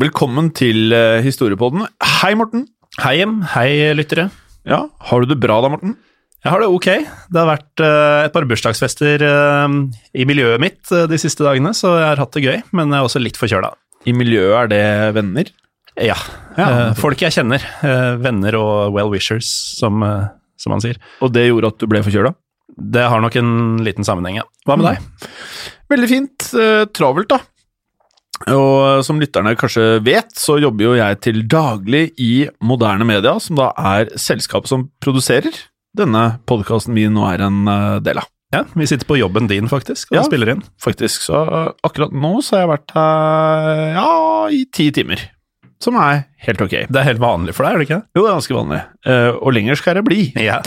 Velkommen til eh, Historiepodden. Hei, Morten. Hei hjem, hei lyttere. Ja, Har du det bra da, Morten? Jeg har det ok. Det har vært eh, et par bursdagsfester eh, i miljøet mitt de siste dagene, så jeg har hatt det gøy, men jeg er også litt forkjøla. I miljøet er det venner? Ja. Ja. folk jeg kjenner. venner og well-wishers, som, som man sier. Og det gjorde at du ble forkjøla? Det har nok en liten sammenheng, ja. Hva med deg? Veldig fint. Travelt, da. Og som lytterne kanskje vet, så jobber jo jeg til daglig i Moderne Media, som da er selskapet som produserer denne podkasten vi nå er en eh, del av. Ja, Vi sitter på jobben din, faktisk, og Ja. spiller inn. Faktisk, så akkurat nå så har jeg vært her ja, i ti timer. Som er helt ok. Det er helt vanlig for deg, er det ikke? Jo, det er ganske vanlig. Eh, og lenger skal det bli. Ja.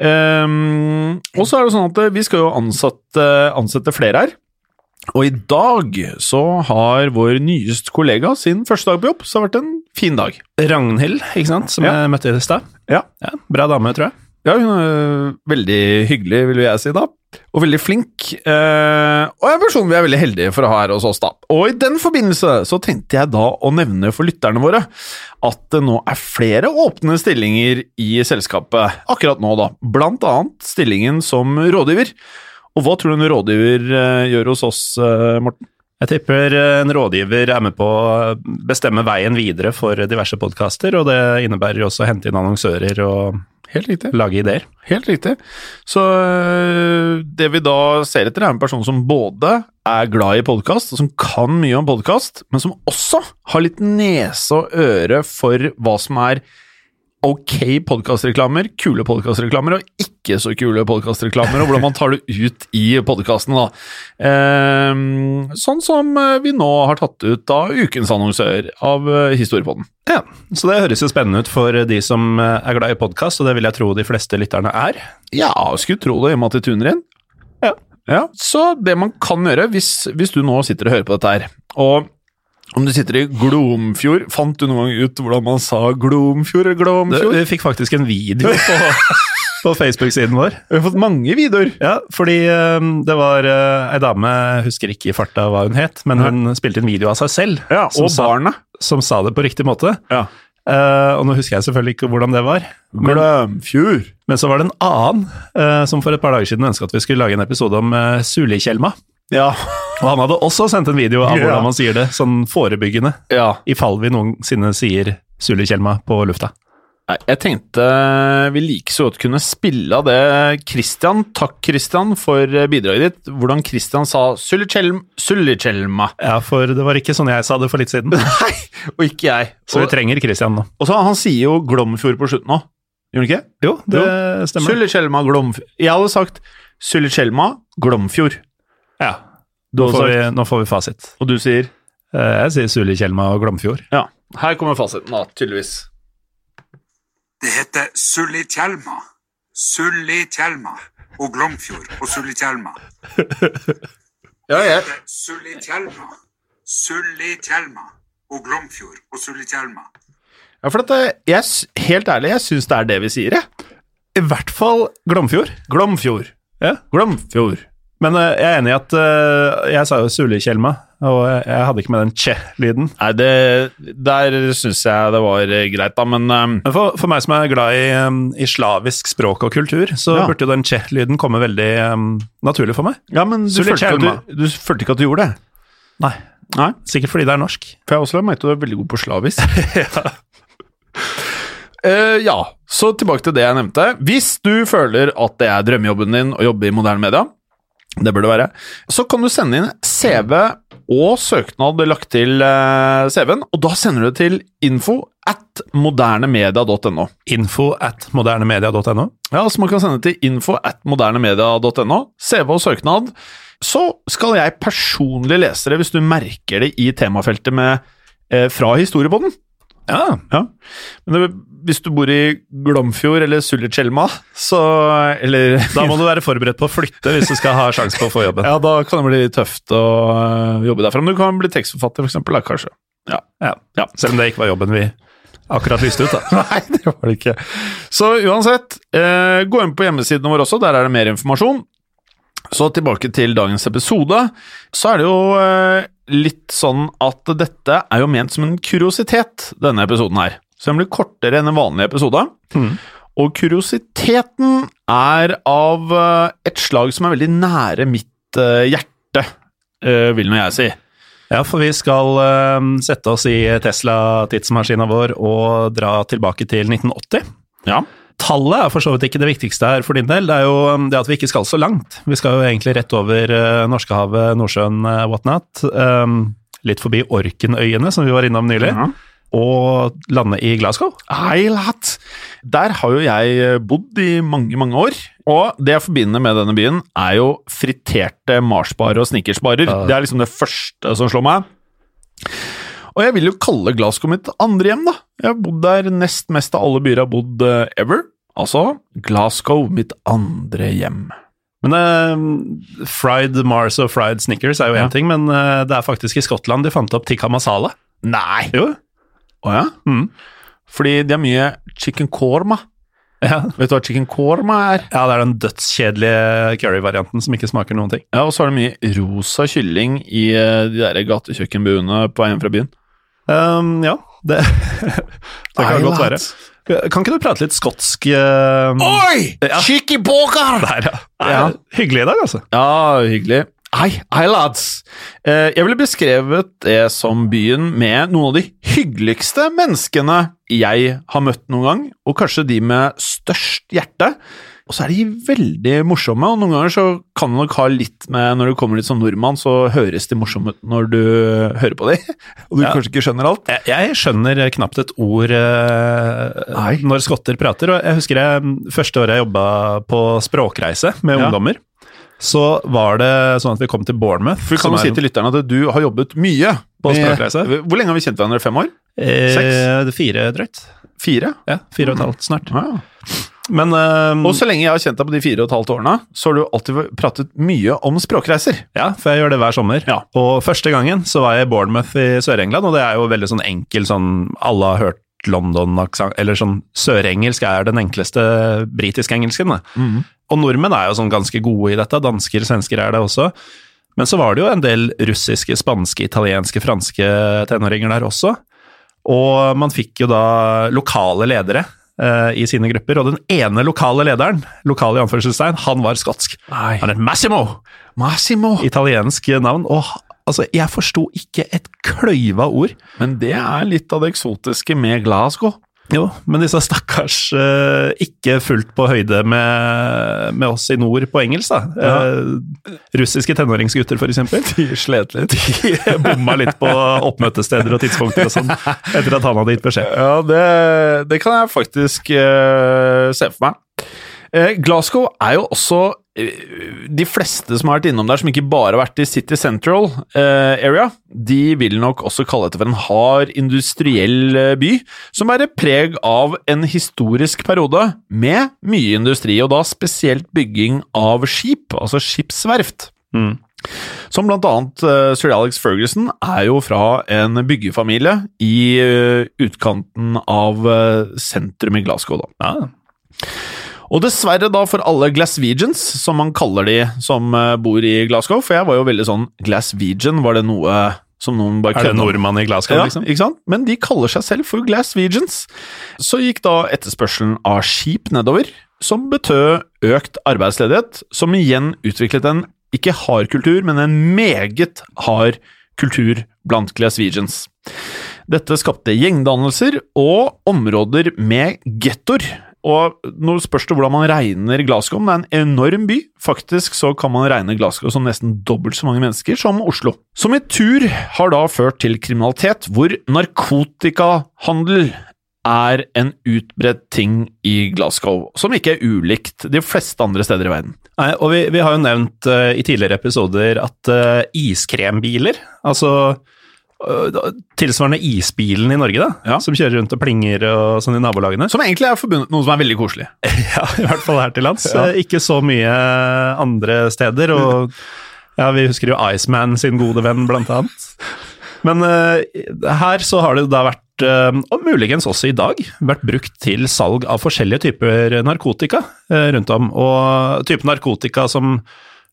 Um, og så er det sånn at vi skal jo ansette, ansette flere her. Og i dag så har vår nyeste kollega sin første dag på jobb, så det har vært en fin dag. Ragnhild, ikke sant, som Ja. jeg møtte i stad. Ja. Bra dame, tror jeg. Ja, hun er veldig hyggelig, vil jeg si da. Og veldig flink. Eh, og en person vi er veldig heldige for å ha her hos oss, da. Og i den forbindelse så tenkte jeg da å nevne for lytterne våre at det nå er flere åpne stillinger i selskapet akkurat nå, da. Blant annet stillingen som rådgiver. Og hva tror du en rådgiver eh, gjør hos oss, eh, Morten? Jeg tipper eh, en rådgiver er med på å bestemme veien videre for diverse podkaster, og det innebærer jo også å hente inn annonsører og Helt riktig. lage ideer. Helt riktig. Så det vi da ser etter, er en person som både er glad i podkast, og som kan mye om podkast, men som også har litt nese og øre for hva som er ok podkastreklamer, kule podkastreklamer og ikke så kule podkastreklamer, og hvordan man tar det ut i podkasten, da. Ehm, sånn som øh, vi nå har tatt ut av ukens annonsør av øh, Historiepodden. Ja, Så det høres jo spennende ut for de som eh, er glad i podkast, og det vil jeg tro de fleste lytterne er. Ja, skulle tro det, i og med at de tuner inn. Ja. Ja, Så det man kan gjøre, hvis, hvis du nå sitter og hører på dette her, og om du sitter i Glomfjord Fant du noen gang ut hvordan man sa Glomfjord eller Glomfjord? vi fikk faktisk en video på, på Facebook-siden vår. Vi har fått mange videoer. Ja, fordi um, det var uh, ei dame, husker ikke i farta hva hun het, men hun spilte en video av seg selv, Ja, som, Og sa, som sa det på riktig måte. Ja. Uh, og nå husker jeg selvfølgelig ikke hvordan det var. Men, Glomfjord. men så var det en annen uh, som for et par dager siden ønska at vi skulle lage en episode om uh, Sulikjelma. Ja. Og han hadde også sendt en video av hvordan man sier det, sånn forebyggende, ja. i fall vi noensinne sier Sulikjelma på lufta. Nei, Jeg tenkte vi like så godt kunne spille av det Christian. Takk, Christian, for bidraget ditt. Hvordan Christian sa Sulikjelma. Ja, for det var ikke sånn jeg sa det for litt siden. Nei, og ikke jeg. Så vi trenger Christian nå. og så Han sier jo Glomfjord på slutten òg. Gjør han ikke? Jo, det stemmer. Sulikjelma Glomfjord. Jeg hadde sagt Sulikjelma Glomfjord. Ja. Nå får, vi, nå får vi fasit. og du sier Eh, Jeg sier Sulikjelma og Glomfjord. Ja. Her kommer fasiten, da, tydeligvis. Det heter Sulitjelma. Sulitjelma. Og Glomfjord og Sulitjelma. Ja, jeg- Kjelma Sully Kjelma Og Glomfjord og Sulitjelma. Ja, for at jeg, helt ærlig, jeg syns det er det vi sier, jeg. I hvert fall Glomfjord. Glomfjord. Ja. Glomfjord. Men uh, jeg er enig i at uh, jeg sa jo Sulitjelma, og jeg, jeg hadde ikke med den che-lyden. Nei, det Der syns jeg det var eh, greit, da, men eh, for, for meg som er glad i, um, i slavisk språk og kultur, så Ja. burde jo den che-lyden komme veldig um, naturlig for meg. Ja, men du følte, du, du følte ikke at du gjorde det? Nei. Nei. Sikkert fordi det er norsk. For jeg også har merket at du er veldig god på slavisk. Uh, ja, så tilbake til det jeg nevnte. Hvis du føler at det er drømmejobben din å jobbe i moderne media, det bør det være, så kan du sende inn CV og søknad lagt til eh, CV-en, og da sender du det til info at modernemedia.no. Info at modernemedia.no. Ja, så man kan sende det til info at modernemedia.no, CV og søknad. Så skal jeg personlig lese det hvis du merker det i temafeltet med, eh, fra historiepodden. Ja. Ja. Men det, hvis du bor i Glomfjord eller Sulitjelma, så Eller Da må du være forberedt på å flytte hvis du skal ha sjanse på å få jobben. Ja, da kan det bli tøft å øh, jobbe derfra. Men du kan bli tekstforfatter, da, kanskje. Ja. Ja. Ja. Selv om det ikke var jobben vi akkurat lyste ut, da. Nei, det var det ikke. Så uansett, eh, gå inn på hjemmesiden vår også, der er det mer informasjon. Så tilbake til dagens episode, så er det jo eh, litt sånn at dette er jo ment som en kuriositet, denne episoden her. Så den blir kortere enn en vanlig episode. Og kuriositeten er av eh, et slag som er veldig nære mitt eh, hjerte, eh, vil nå jeg si. Ja, for vi skal sette oss i Tesla-tidsmaskina vår og dra tilbake til 1980. Ja. Tallet er for så vidt ikke det viktigste her for din del, det er jo um, det at vi ikke skal så langt. Vi skal jo egentlig rett over uh, Norskehavet, Nordsjøen, uh, whatnot. Um, litt forbi Orkenøyene, som vi var innom nylig, Ja. og lande i Glasgow. Eilat! Der har jo jeg eh, bodd i mange, mange år. Og det jeg forbinder med denne byen, er jo friterte Marsbarer og Snickersbarer. Uh. Det er liksom det første som slår meg. Og jeg vil jo kalle Glasgow mitt andre hjem, da. Jeg har bodd der nest mest av alle byer jeg har bodd eh, ever. Altså Glasgow, mitt andre hjem. Men uh, fried Mars og fried Snickers er jo én Ja. ting, men uh, det er faktisk i Skottland de fant opp tikka masala. Nei! Jo. Å ja? Mm. Fordi de har mye chicken korma. Ja. Vet du hva chicken korma er? ja, det er den dødskjedelige curryvarianten som ikke smaker noen ting. Ja, Og så er det mye rosa kylling i de der gatekjøkkenbuene på vei hjem fra byen. Um, ja, det, det kan Eilat. godt være. Kan ikke du prate litt skotsk uh, Oi! Ja. Cheeky! Der, ja. Ja. Hyggelig i dag, altså. Ja, hyggelig. Hei, hei lads! Eh, jeg ville beskrevet det som byen med noen av de hyggeligste menneskene jeg har møtt noen gang, og kanskje de med størst hjerte. Og så er de veldig morsomme, og noen ganger så kan du nok ha litt med Når du kommer litt som nordmann, så høres de morsomme ut når du hører på dem, og du Ja. kanskje ikke skjønner alt. Jeg, jeg skjønner knapt et ord Nei. når skotter prater, og jeg husker jeg første året jeg jobba på språkreise med Ja. ungdommer. Så var det sånn at vi kom til Bournemouth. For vi kan jo si til lytterne at du har jobbet mye På språkreise. Hvor lenge har vi kjent hverandre? Fem år? eh, fire drøyt. Fire? Ja, fire og et halvt snart. Ja. Men eh, Og så lenge jeg har kjent deg på de fire og et halvt årene, så har du alltid pratet mye om språkreiser. Ja, for jeg gjør det hver sommer. Ja. Og første gangen så var jeg i Bournemouth i Sør-England, og det er jo veldig sånn enkel sånn Alle har hørt London-aksent, eller sånn sørengelsk er den enkleste britisk-engelsken. Mm. Og nordmenn er jo sånn ganske gode i dette, dansker, svensker er det også. Men så var det jo en del russiske, spanske, italienske, franske tenåringer der også. Og man fikk jo da lokale ledere eh, i sine grupper, og den ene lokale lederen, lokal i anførselstegn, han var skotsk. Nei. Han het Massimo! Massimo! italiensk navn, og altså, jeg forsto ikke et kløyva ord. Men det er litt av det eksotiske med Glasgow. Jo, men disse stakkars eh, ikke fullt på høyde med, med oss i nord på engelsk, da. Eh, russiske tenåringsgutter, eksempel. De slet litt. De bomma litt på oppmøtesteder og tidspunkter og sånn, etter at han hadde gitt beskjed. Ja, det, det kan jeg faktisk eh, se for meg. Eh, Glasgow er jo også De fleste som har vært innom der, som ikke bare har vært i City Central eh, area, de vil nok også kalle dette for en hard industriell eh, by, som bærer preg av en historisk periode med mye industri, og da spesielt bygging av skip, altså skipsverft. Mm. Som blant annet uh, sir Alex Ferguson er jo fra en byggefamilie i uh, utkanten av uh, sentrum i Glasgow, da. Ja. Og dessverre da for alle Glaswegians, som man kaller de som eh, bor i Glasgow, for jeg var jo veldig sånn Glaswegian, var det noe som noen bare Er det nordmann i Glasgow, Ja, liksom? ikke sant? Men de kaller seg selv for Glaswegians. Så gikk da etterspørselen av skip nedover, som betød økt arbeidsledighet, som igjen utviklet en ikke hard kultur, men en meget hard kultur blant Glaswegians. Dette skapte gjengdannelser og områder med gettoer. Og nå spørs det hvordan man regner Glasgow, men det er en enorm by. Faktisk så kan man regne Glasgow som nesten dobbelt så mange mennesker som Oslo. Som i tur har da ført til kriminalitet, hvor narkotikahandel er en utbredt ting i Glasgow, som ikke er ulikt de fleste andre steder i verden. Nei, og vi, vi har jo nevnt uh, i tidligere episoder at uh, iskrembiler, altså tilsvarende isbilen i Norge, da, Ja. som kjører rundt og plinger og sånn i nabolagene. Som egentlig er forbundet noe som er veldig koselig. Ja, i hvert fall her til lands. Ja. Eh, Ikke så mye andre steder, og ja, vi husker jo Iceman sin gode venn, blant annet. Men uh, her så har det da vært, uh, og muligens også i dag, vært brukt til salg av forskjellige typer narkotika uh, rundt om. Og type narkotika som,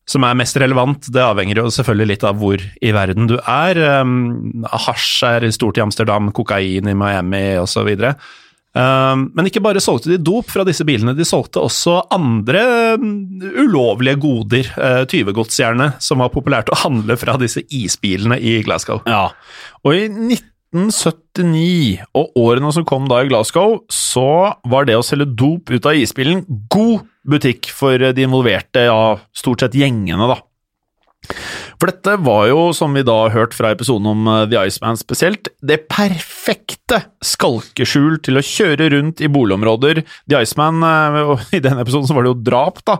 som er mest relevant, det avhenger jo selvfølgelig litt av hvor i verden du er. Um, hasj er stort i Amsterdam, kokain i Miami osv. Um, men ikke bare solgte de dop fra disse bilene, de solgte også andre um, ulovlige goder, uh, tyvegodsgjerne, som var populært å handle fra disse isbilene i Glasgow. Ja, og i 1979 og årene som kom da i Glasgow, så var det å selge dop ut av isbilen god butikk for de involverte, ja, stort sett gjengene, da. For dette var jo, som vi da har hørt fra episoden om eh, The Iceman spesielt, det perfekte skalkeskjul til å kjøre rundt i boligområder. The Iceman, eh, i den episoden så var det jo drap, da,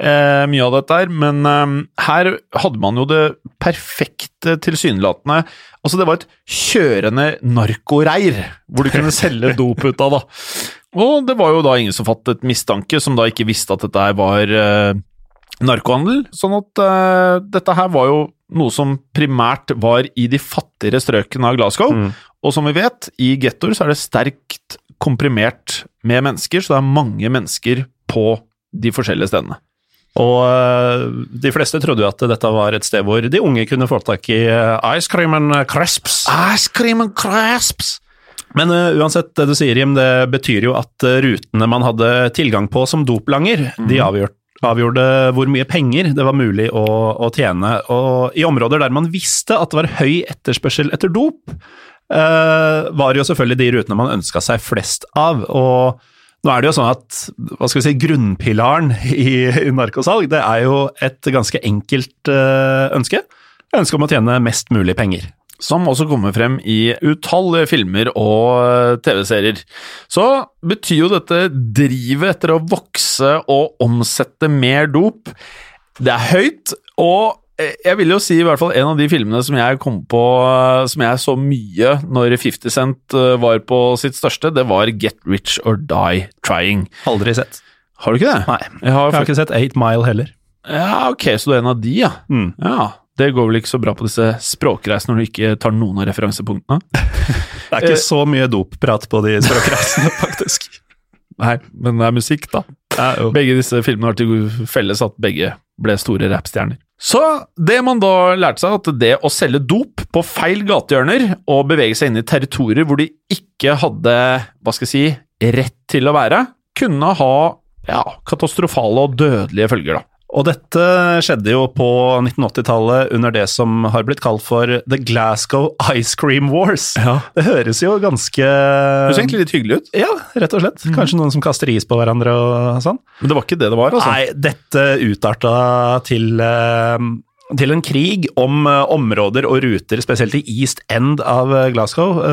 eh, mye av dette her, men eh, her hadde man jo det perfekte tilsynelatende Altså, det var et kjørende narkoreir, hvor du kunne selge dop ut av, da. Og det var jo da ingen som fattet mistanke, som da ikke visste at dette her var eh, narkohandel. Sånn at uh, dette her var jo noe som primært var i de fattigere strøkene av Glasgow. Og som vi vet, i gettoer så er det sterkt komprimert med mennesker, så det er mange mennesker på de forskjellige stedene. Og uh, de fleste trodde jo at dette var et sted hvor de unge kunne få tak i uh, ice cream and crisps. Ice cream and crisps! Men uh, uansett, det du sier, Jim, det betyr jo at rutene man hadde tilgang på som doplanger, de avgjør, avgjorde hvor mye penger det var mulig å, å tjene. Og i områder der man visste at det var høy etterspørsel etter dop, eh, var jo selvfølgelig de rutene man ønska seg flest av. og nå er det jo sånn at hva skal vi si, grunnpilaren i, i narkosalg, det er jo et ganske enkelt ønske. ønske. Ønsket om å tjene mest mulig penger. Som også kommer frem i utallige filmer og eh, TV-serier. Så betyr jo dette drivet etter å vokse og omsette mer dop Det er høyt, og eh, jeg vil jo si i hvert fall en av de filmene som jeg kom på eh, som jeg så mye når 50 Cent var på sitt største, det var Get Rich or Die Trying. Aldri sett. Har du ikke det? Nei. Jeg har, Jeg har ikke sett Eight Mile heller. Ja, ok, så du er en av de, ja. Mm. Ja, Det går vel ikke så bra på disse språkreisene når du ikke tar noen av referansepunktene? Det er ikke så mye dopprat på de språkreisene, faktisk. Nei, men det er musikk, da. Begge disse filmene har til felles at begge ble store rappstjerner. Så det man da lærte seg, at det å selge dop på feil gatehjørner og bevege seg inn i territorier hvor de ikke hadde, hva skal jeg si, rett til å være, kunne ha ja, katastrofale og dødelige følger, da. Og dette skjedde jo på 1980-tallet under det som har blitt kalt for The Glasgow Ice Cream Wars. Ja. Det høres jo ganske Det høres egentlig litt hyggelig ut, Ja, rett og slett. Kanskje noen som kaster is på hverandre og sånn. men det var ikke det det var, altså. Nei, dette utarta til, eh, til en krig om eh, områder og ruter, spesielt i East End av eh, Glasgow.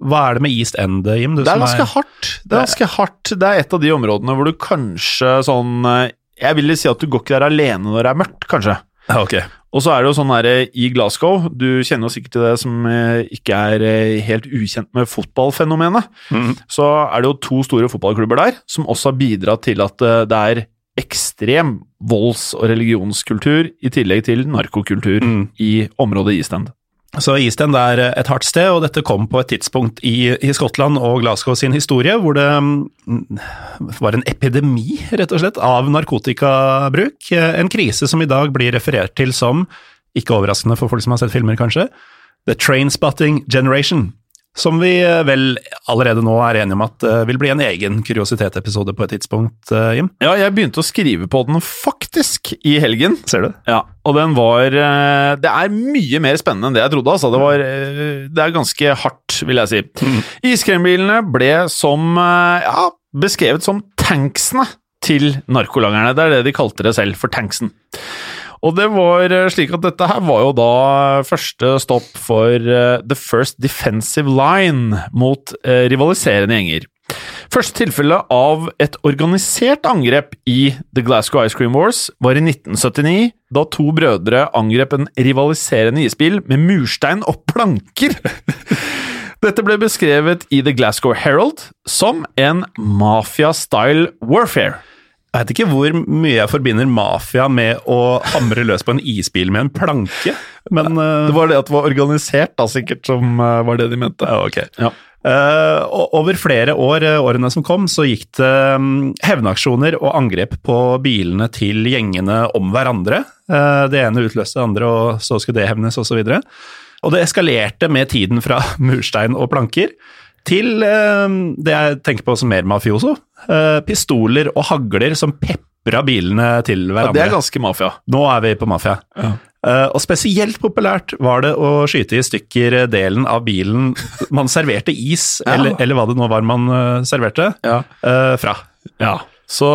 Hva er det med East End, Jim? Du Det er ganske er... hardt. Det er ganske hardt. Det er et av de områdene hvor du kanskje sånn Jeg vil si at du går ikke der alene når det er mørkt, kanskje. Ja, ok. Og så er det jo sånn der i Glasgow, du kjenner jo sikkert til det som eh, ikke er eh, helt ukjent med fotballfenomenet, Mm. så er det jo to store fotballklubber der som også har bidratt til at eh, det er ekstrem volds- og religionskultur, i tillegg til narkokultur i området East End. Så Isten er et hardt sted, og dette kom på et tidspunkt i, i Skottland og Glasgow sin historie hvor det mm, var en epidemi, rett og slett, av narkotikabruk. En krise som i dag blir referert til som, ikke overraskende for folk som har sett filmer kanskje, The Trainspotting Generation. Som vi eh, vel allerede nå er enige om at uh, vil bli en egen kuriositetepisode på et tidspunkt, uh, Jim? Ja, jeg begynte å skrive på den faktisk i helgen. Ser du? Ja, og den var uh, Det er mye mer spennende enn det jeg trodde, altså. Det, var, det er ganske hardt, vil jeg si. Mm. Iskrembilene ble som Ja, beskrevet som tanksene til narkolangerne. Det er det de kalte det selv, for tanksen. Og det var slik at dette her var jo da første stopp for uh, The First Defensive Line mot rivaliserende gjenger. Første tilfelle av et organisert angrep i The Glasgow Ice Cream Wars var i 1979, da to brødre angrep en rivaliserende isbil med murstein og planker. Dette ble beskrevet i The Glasgow Herald som en mafia-style warfare. Jeg vet ikke hvor mye jeg forbinder mafia med å hamre løs på en isbil med en planke, men uh, Det var det at det var organisert, da, sikkert, som uh, var det de mente. Ja, ok. Ja. Uh, over flere år, årene som kom, så gikk det um, hevnaksjoner og angrep på bilene til gjengene om hverandre. det ene utløste det andre, og så skulle det hevnes, osv. Og, så og det eskalerte med tiden fra murstein og planker til det jeg tenker på som mer mafioso. pistoler og hagler som pepra bilene til hverandre. Ja, det er ganske mafia. Nå er vi på mafia. Ja. Uh, og spesielt populært var det å skyte i stykker delen av bilen man serverte is, ja. eller, eller, hva det nå var man uh, serverte, ja. uh, fra. Ja. Så,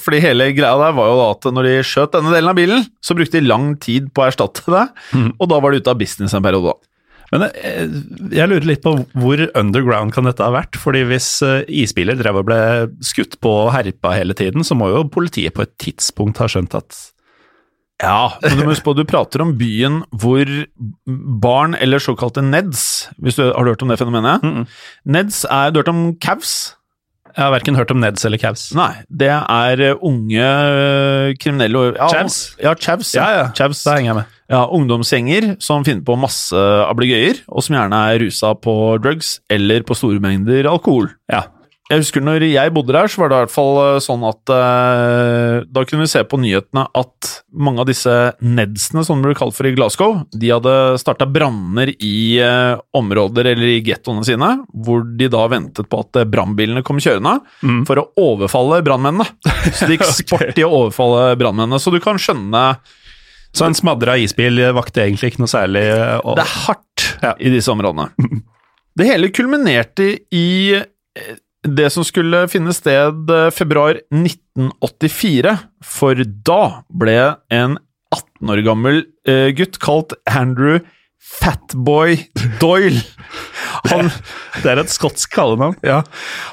fordi hele greia der var jo da at når de skjøt denne delen av bilen, så brukte de lang tid på å erstatte det, mm. og da var de ute av business en periode. da. Men jeg, jeg, lurer litt på hvor underground kan dette ha vært? fordi hvis isbiler drev og ble skutt på og herpa hele tiden, så må jo politiet på et tidspunkt ha skjønt at ja, men du må huske på du prater om byen hvor barn, eller såkalte Neds hvis du Har du hørt om det fenomenet? Mm -mm. Neds er Du har hørt om Cavs? Jeg har verken hørt om Neds eller Cavs. Nei, det er unge kriminelle ja, Chavs? Ja, Chavs. Ja, ja. Chavs. det henger jeg med. Ja, Ungdomsgjenger som finner på masse ablegøyer, og som gjerne er rusa på drugs eller på store mengder alkohol. Ja, jeg husker når jeg bodde der, så var det i hvert fall sånn at uh, da kunne vi se på nyhetene at mange av disse nedsene, som det ble kalt for i Glasgow, de hadde starta branner i uh, områder eller i gettoene sine, hvor de da ventet på at brannbilene kom kjørende mm. for å overfalle brannmennene. Så det gikk sport i å overfalle brannmennene. Så du kan skjønne Så en smadra isbil vakte egentlig ikke noe særlig Det er hardt ja. i disse områdene. Det hele kulminerte i det som skulle finne sted februar 1984, for da ble en 18 år gammel uh, gutt kalt Andrew Fatboy Doyle. Han, det er et skotsk kallenavn. Ja.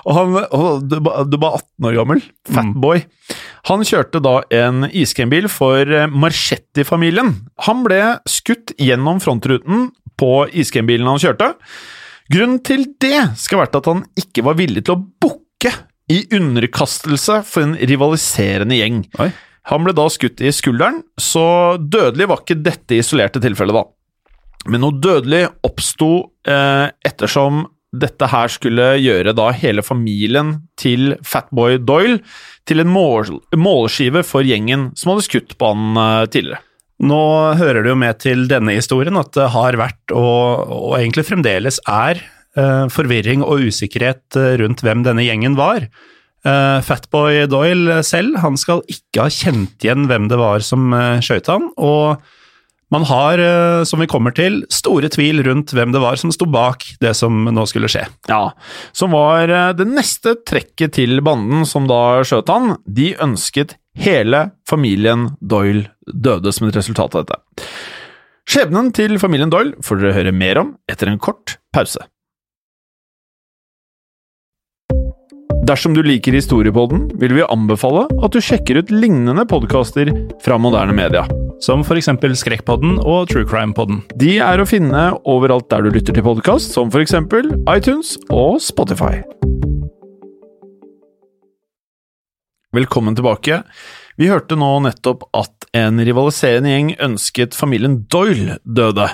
Og han, og du, du var 18 år gammel. Fatboy. Mm. Han kjørte da en iskrembil for Marchetti-familien. Han ble skutt gjennom frontruten på iskrembilen han kjørte. Grunnen til det skal være vært at han ikke var villig til å bukke i underkastelse for en rivaliserende gjeng. Oi. Han ble da skutt i skulderen, så dødelig var ikke dette isolerte tilfellet, da. Men noe dødelig oppsto eh, ettersom dette her skulle gjøre da hele familien til Fatboy Doyle til en mål målskive for gjengen som hadde skutt på han eh, tidligere. Nå hører det jo med til denne historien at det har vært, og, og egentlig fremdeles er, uh, forvirring og usikkerhet eh, rundt hvem denne gjengen var. Uh, Fatboy Doyle selv han skal ikke ha kjent igjen hvem det var som skjøt han, og man har, som vi kommer til, store tvil rundt hvem det var som sto bak det som nå skulle skje. Ja, som var det neste trekket til banden som da skjøt han. De ønsket hele familien Doyle døde som et resultat av dette. Skjebnen til familien Doyle får dere høre mer om etter en kort pause. Dersom du liker Historiepodden, vil vi anbefale at du sjekker ut lignende podkaster fra moderne media. Som eksempel Skrekkpodden og True Crime-podden. De er å finne overalt der du lytter til podkast, som eksempel iTunes og Spotify. Velkommen tilbake. Vi hørte nå nettopp at en rivaliserende gjeng ønsket familien Doyle døde.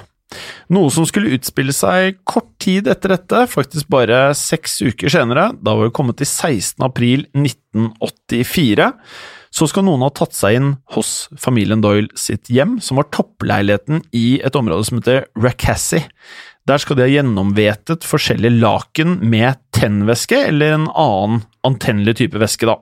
Noe som skulle utspille seg kort tid etter dette, faktisk bare seks uker senere, da var vi kommet til 16. april 1984. Så skal noen ha tatt seg inn hos familien Doyle sitt hjem, som var toppleiligheten i et område som heter Racassie. Der skal de ha gjennomvetet forskjellige laken med tennvæske eller en annen antennelig type væske, da.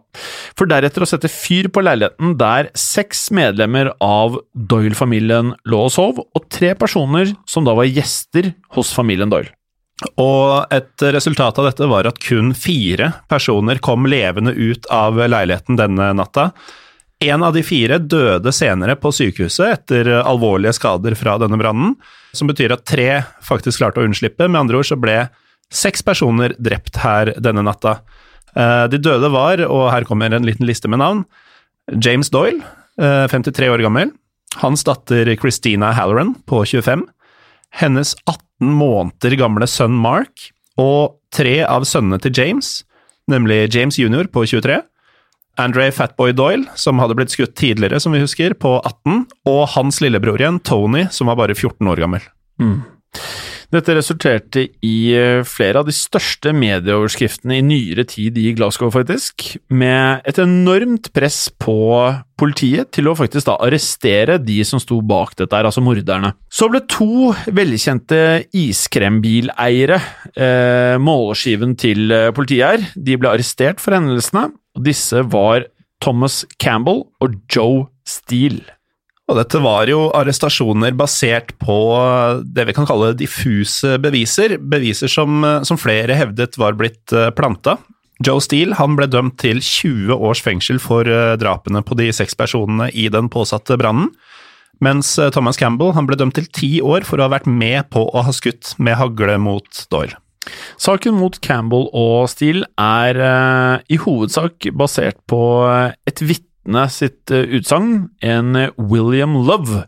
For deretter å sette fyr på leiligheten der seks medlemmer av Doyle-familien lå og sov, og tre personer som da var gjester hos familien Doyle. Og et resultat av dette var at kun fire personer kom levende ut av leiligheten denne natta. En av de fire døde senere på sykehuset etter alvorlige skader fra denne brannen, som betyr at tre faktisk klarte å unnslippe. Med andre ord så ble seks personer drept her denne natta. Eh, de døde var, og her kommer en liten liste med navn, James Doyle, 53 år gammel, hans datter Christina Halloran på 25, hennes 18 måneder gamle sønn Mark og tre av sønnene til James, nemlig James jr. på 23, Andre Fatboy Doyle, som hadde blitt skutt tidligere, som vi husker, på 18, og hans lillebror igjen, Tony, som var bare 14 år gammel. Mm. Dette resulterte i eh, flere av de største medieoverskriftene i nyere tid i Glasgow, faktisk, med et enormt press på politiet til å faktisk da arrestere de som sto bak dette, altså morderne. Så ble to velkjente iskrembileiere eh, målskiven til eh, politiet her. De ble arrestert for hendelsene, og disse var Thomas Campbell og Joe Steele. Og dette var jo arrestasjoner basert på det vi kan kalle diffuse beviser, beviser som, som flere hevdet var blitt eh, planta. Joe Steele han ble dømt til 20 års fengsel for eh, drapene på de seks personene i den påsatte brannen, mens eh, Thomas Campbell han ble dømt til ti år for å ha vært med på å ha skutt med hagle mot Doyle. Saken mot Campbell og Steele er eh, i hovedsak basert på et vitne sitt uh, utsagn, en William Love,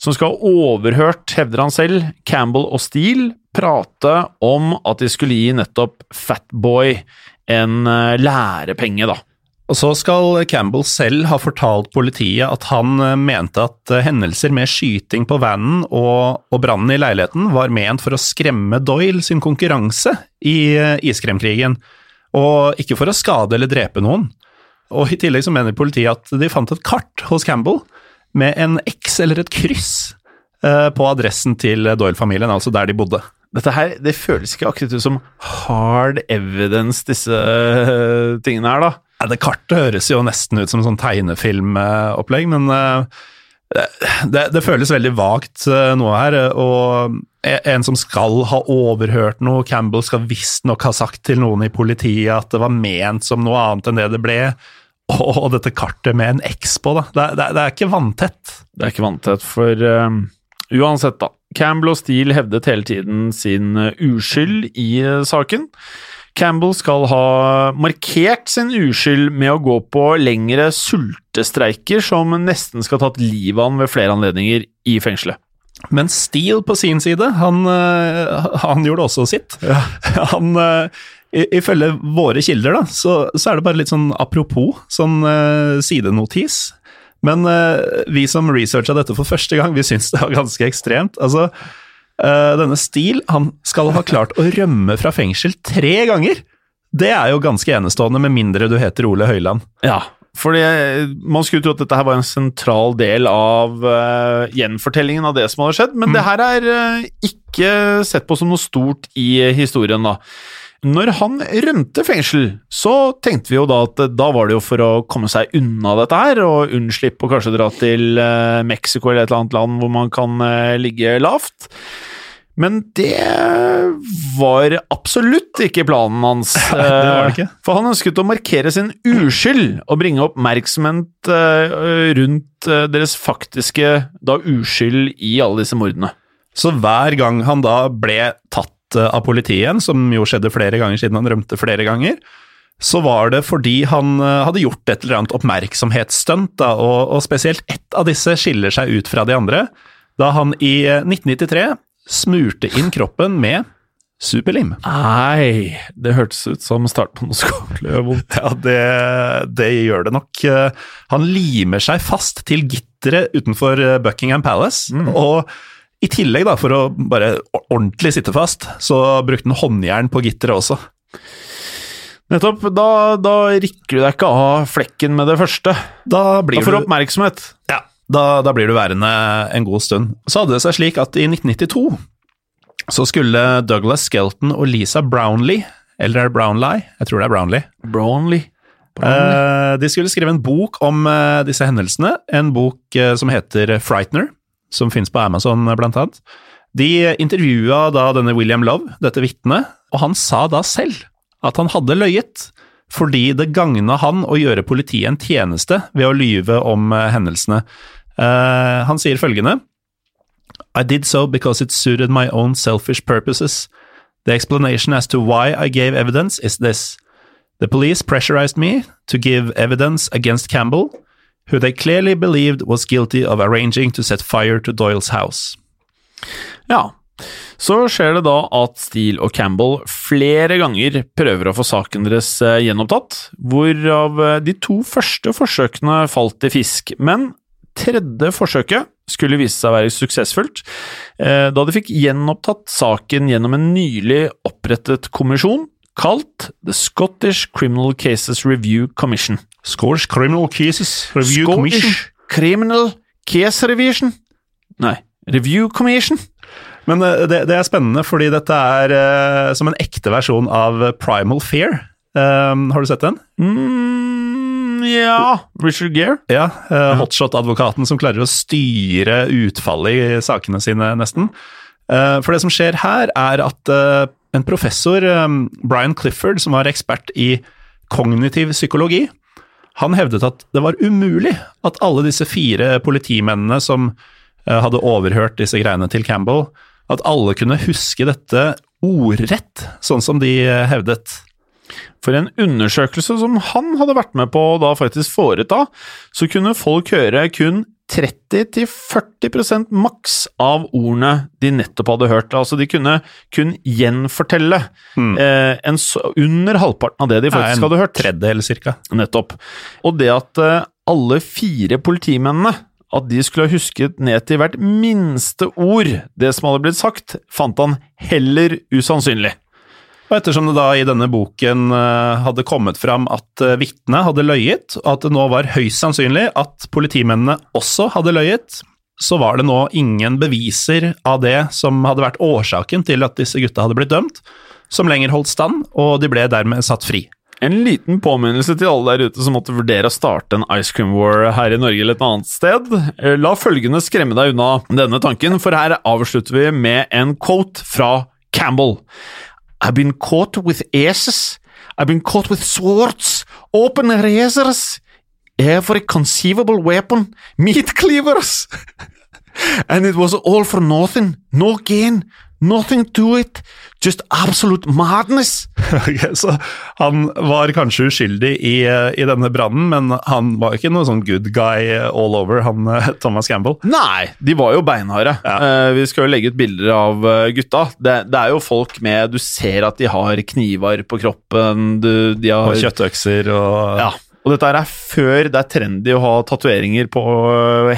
som skal ha overhørt, hevder han selv, Campbell og Steele prate om at de skulle gi nettopp Fatboy en uh, lærepenge, da. Og så skal Campbell selv ha fortalt politiet at han mente at hendelser med skyting på vanen og, og brannen i leiligheten var ment for å skremme Doyle sin konkurranse i iskremkrigen, og ikke for å skade eller drepe noen. Og I tillegg så mener politiet at de fant et kart hos Campbell med en X eller et kryss på adressen til Doyle-familien, altså der de bodde. Dette her, det føles ikke akkurat ut som hard evidence, disse tingene her, da. Ja, det kartet høres jo nesten ut som sånn tegnefilmopplegg, men det, det, føles veldig vagt noe her. Og en som skal ha overhørt noe, Campbell skal visstnok ha sagt til noen i politiet at det var ment som noe annet enn det det ble. Og dette kartet med en X på, da. Det, det, det er ikke vanntett. Det er ikke vanntett, for um, uansett, da. Campbell og Steele hevdet hele tiden sin uskyld i saken. Campbell skal ha markert sin uskyld med å gå på lengre sultestreiker som nesten skal ha tatt livet av han ved flere anledninger i fengselet. Men Steele på sin side, han, han gjorde også sitt. Ja. Han, Ifølge våre kilder, da, så, så, er det bare litt sånn apropos, sånn uh, sidenotis. Men uh, vi som researcha dette for første gang, vi syns det var ganske ekstremt. Altså, Uh, denne Steele han skal ha klart å rømme fra fengsel tre ganger! Det er jo ganske enestående, med mindre du heter Ole Høiland. Ja, fordi man skulle tro at dette her var en sentral del av uh, gjenfortellingen av det som hadde skjedd, men mm. det her er uh, ikke sett på som noe stort i historien, da. Når han rømte fengsel, så tenkte vi jo da at da var det jo for å komme seg unna dette her, og unnslippe å kanskje dra til Mexico eller et eller annet land hvor man kan ligge lavt. Men det var absolutt ikke planen hans. det var det ikke. For han ønsket å markere sin uskyld og bringe oppmerksomhet eh, rundt eh, deres faktiske da uskyld i alle disse mordene. Så hver gang han da ble tatt eh, av politiet, som jo skjedde flere ganger siden han rømte flere ganger, så var det fordi han hadde gjort et eller annet oppmerksomhetsstunt, og, og spesielt ett av disse skiller seg ut fra de andre. Da han i 1993 smurte inn kroppen med superlim. Nei, det hørtes ut som start på noe skapelig vondt. Ja, det, det gjør det nok. Eh, Han limer seg fast til gitteret utenfor eh, Buckingham Palace, og i tillegg, da, for å bare ordentlig sitte fast, så brukte han håndjern på gitteret også. Nettopp. Da, da rikker du deg ikke av flekken med det første. Da blir Da får du oppmerksomhet. Ja, da, da blir du værende en god stund. Så hadde det seg slik at i 1992 så skulle Douglas Skelton og Lisa Brownlee, eller er det Brownlie? Jeg tror det er Brownlee. Brownlee. Eh, de skulle skrive en bok om eh, disse hendelsene, en bok eh, som heter Frightener, som finnes på Amazon blant annet. De intervjua da denne William Love, dette vitnet, og han sa da selv at han hadde løyet, fordi det gagna han å gjøre politiet en tjeneste ved å lyve om eh, hendelsene. Uh, han sier følgende I did so because it suited my own selfish purposes. The explanation as to why I gave evidence is this. The police pressurized me to give evidence against Campbell, who they clearly believed was guilty of arranging to set fire to Doyles house. Ja. Så skjer det da at Steele og Campbell flere ganger prøver å få saken deres eh, gjenopptatt, hvorav eh, de to første forsøkene falt i fisk. Men tredje forsøket skulle vise seg å være suksessfullt, eh, da de fikk gjenopptatt saken gjennom en nylig opprettet kommisjon kalt The Scottish Criminal Cases Review Commission. Scores Criminal Cases Review Commission. Scottish Criminal Case Revision? Nei, Review Commission? Men eh, det, det er spennende, fordi dette er uh, som en ekte versjon av Primal Fear. Um, har du sett den? Mm, ja Richard Gere? Ja, uh, hotshot-advokaten som klarer å styre utfallet i sakene sine, nesten. Uh, for det som skjer her, er at en professor, eh, Brian Clifford, som var ekspert i kognitiv psykologi, han hevdet at det var umulig at alle disse fire politimennene som eh, hadde overhørt disse greiene til Campbell, at alle kunne huske dette ordrett, sånn som de eh, hevdet. For en undersøkelse som han hadde vært med på å da faktisk foreta, så kunne folk høre kun 30-40% maks av ordene de nettopp hadde hørt. Altså de kunne kun gjenfortelle eh, en, under halvparten av det de faktisk Nei, hadde hørt. En Tredjedel, cirka. Nettopp. Og det at eh, alle fire politimennene at de skulle ha husket ned til hvert minste ord det som hadde blitt sagt, fant han heller usannsynlig. Og ettersom det da i denne boken eh, hadde kommet fram at uh, vitnet hadde løyet, og at det nå var høyst sannsynlig at politimennene også hadde løyet, så var det nå ingen beviser av det som hadde vært årsaken til at disse gutta hadde blitt dømt, som lenger holdt stand, og de ble dermed satt fri. En liten påminnelse til alle der ute som måtte vurdere å starte en Ice Cream War her i Norge eller et annet sted. Eh, La følgende skremme deg unna denne tanken, for her avslutter vi med en quote fra Campbell. I've been caught with aces. I've been caught with swords, open razors, every conceivable weapon, meat cleavers. And it was all for nothing, no gain, nothing to it, just absolute madness. Ok, så han var kanskje uskyldig i, i denne brannen, men han var ikke noe sånn good guy all over, han eh, Thomas Campbell. Nei, de var jo beinharde. Eh, vi skal jo legge ut bilder av eh, gutta. Det, det er jo folk med Du ser at de har kniver på kroppen, du, de har Og kjøttøkser og Ja. Og dette er før det er trendy å ha tatoveringer på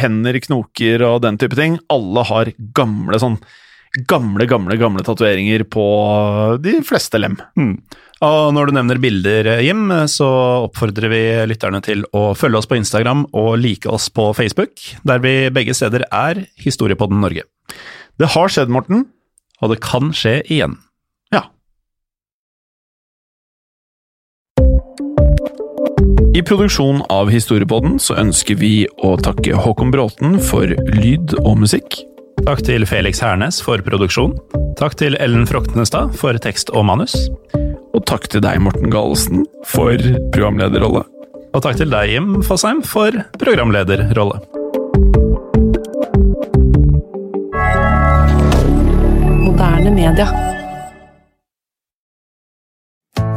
hender, knoker og den type ting. Alle har gamle sånn Gamle, gamle, gamle tatoveringer på de fleste lem. Mm. Og når du nevner bilder, Jim, så oppfordrer vi lytterne til å følge oss på Instagram og like oss på Facebook, der vi begge steder er Historiepodden Norge. Det har skjedd, Morten. Og det kan skje igjen. Ja. I produksjonen av Historiepodden så ønsker vi å takke Håkon Bråten for lyd og musikk. Takk til Felix Hernes for produksjon. Takk til Ellen Froktenestad for tekst og manus. Og takk til deg, Morten Galesen, for programlederrolle. Og takk til deg, Jim Fosheim, for programlederrolle. Moderne media.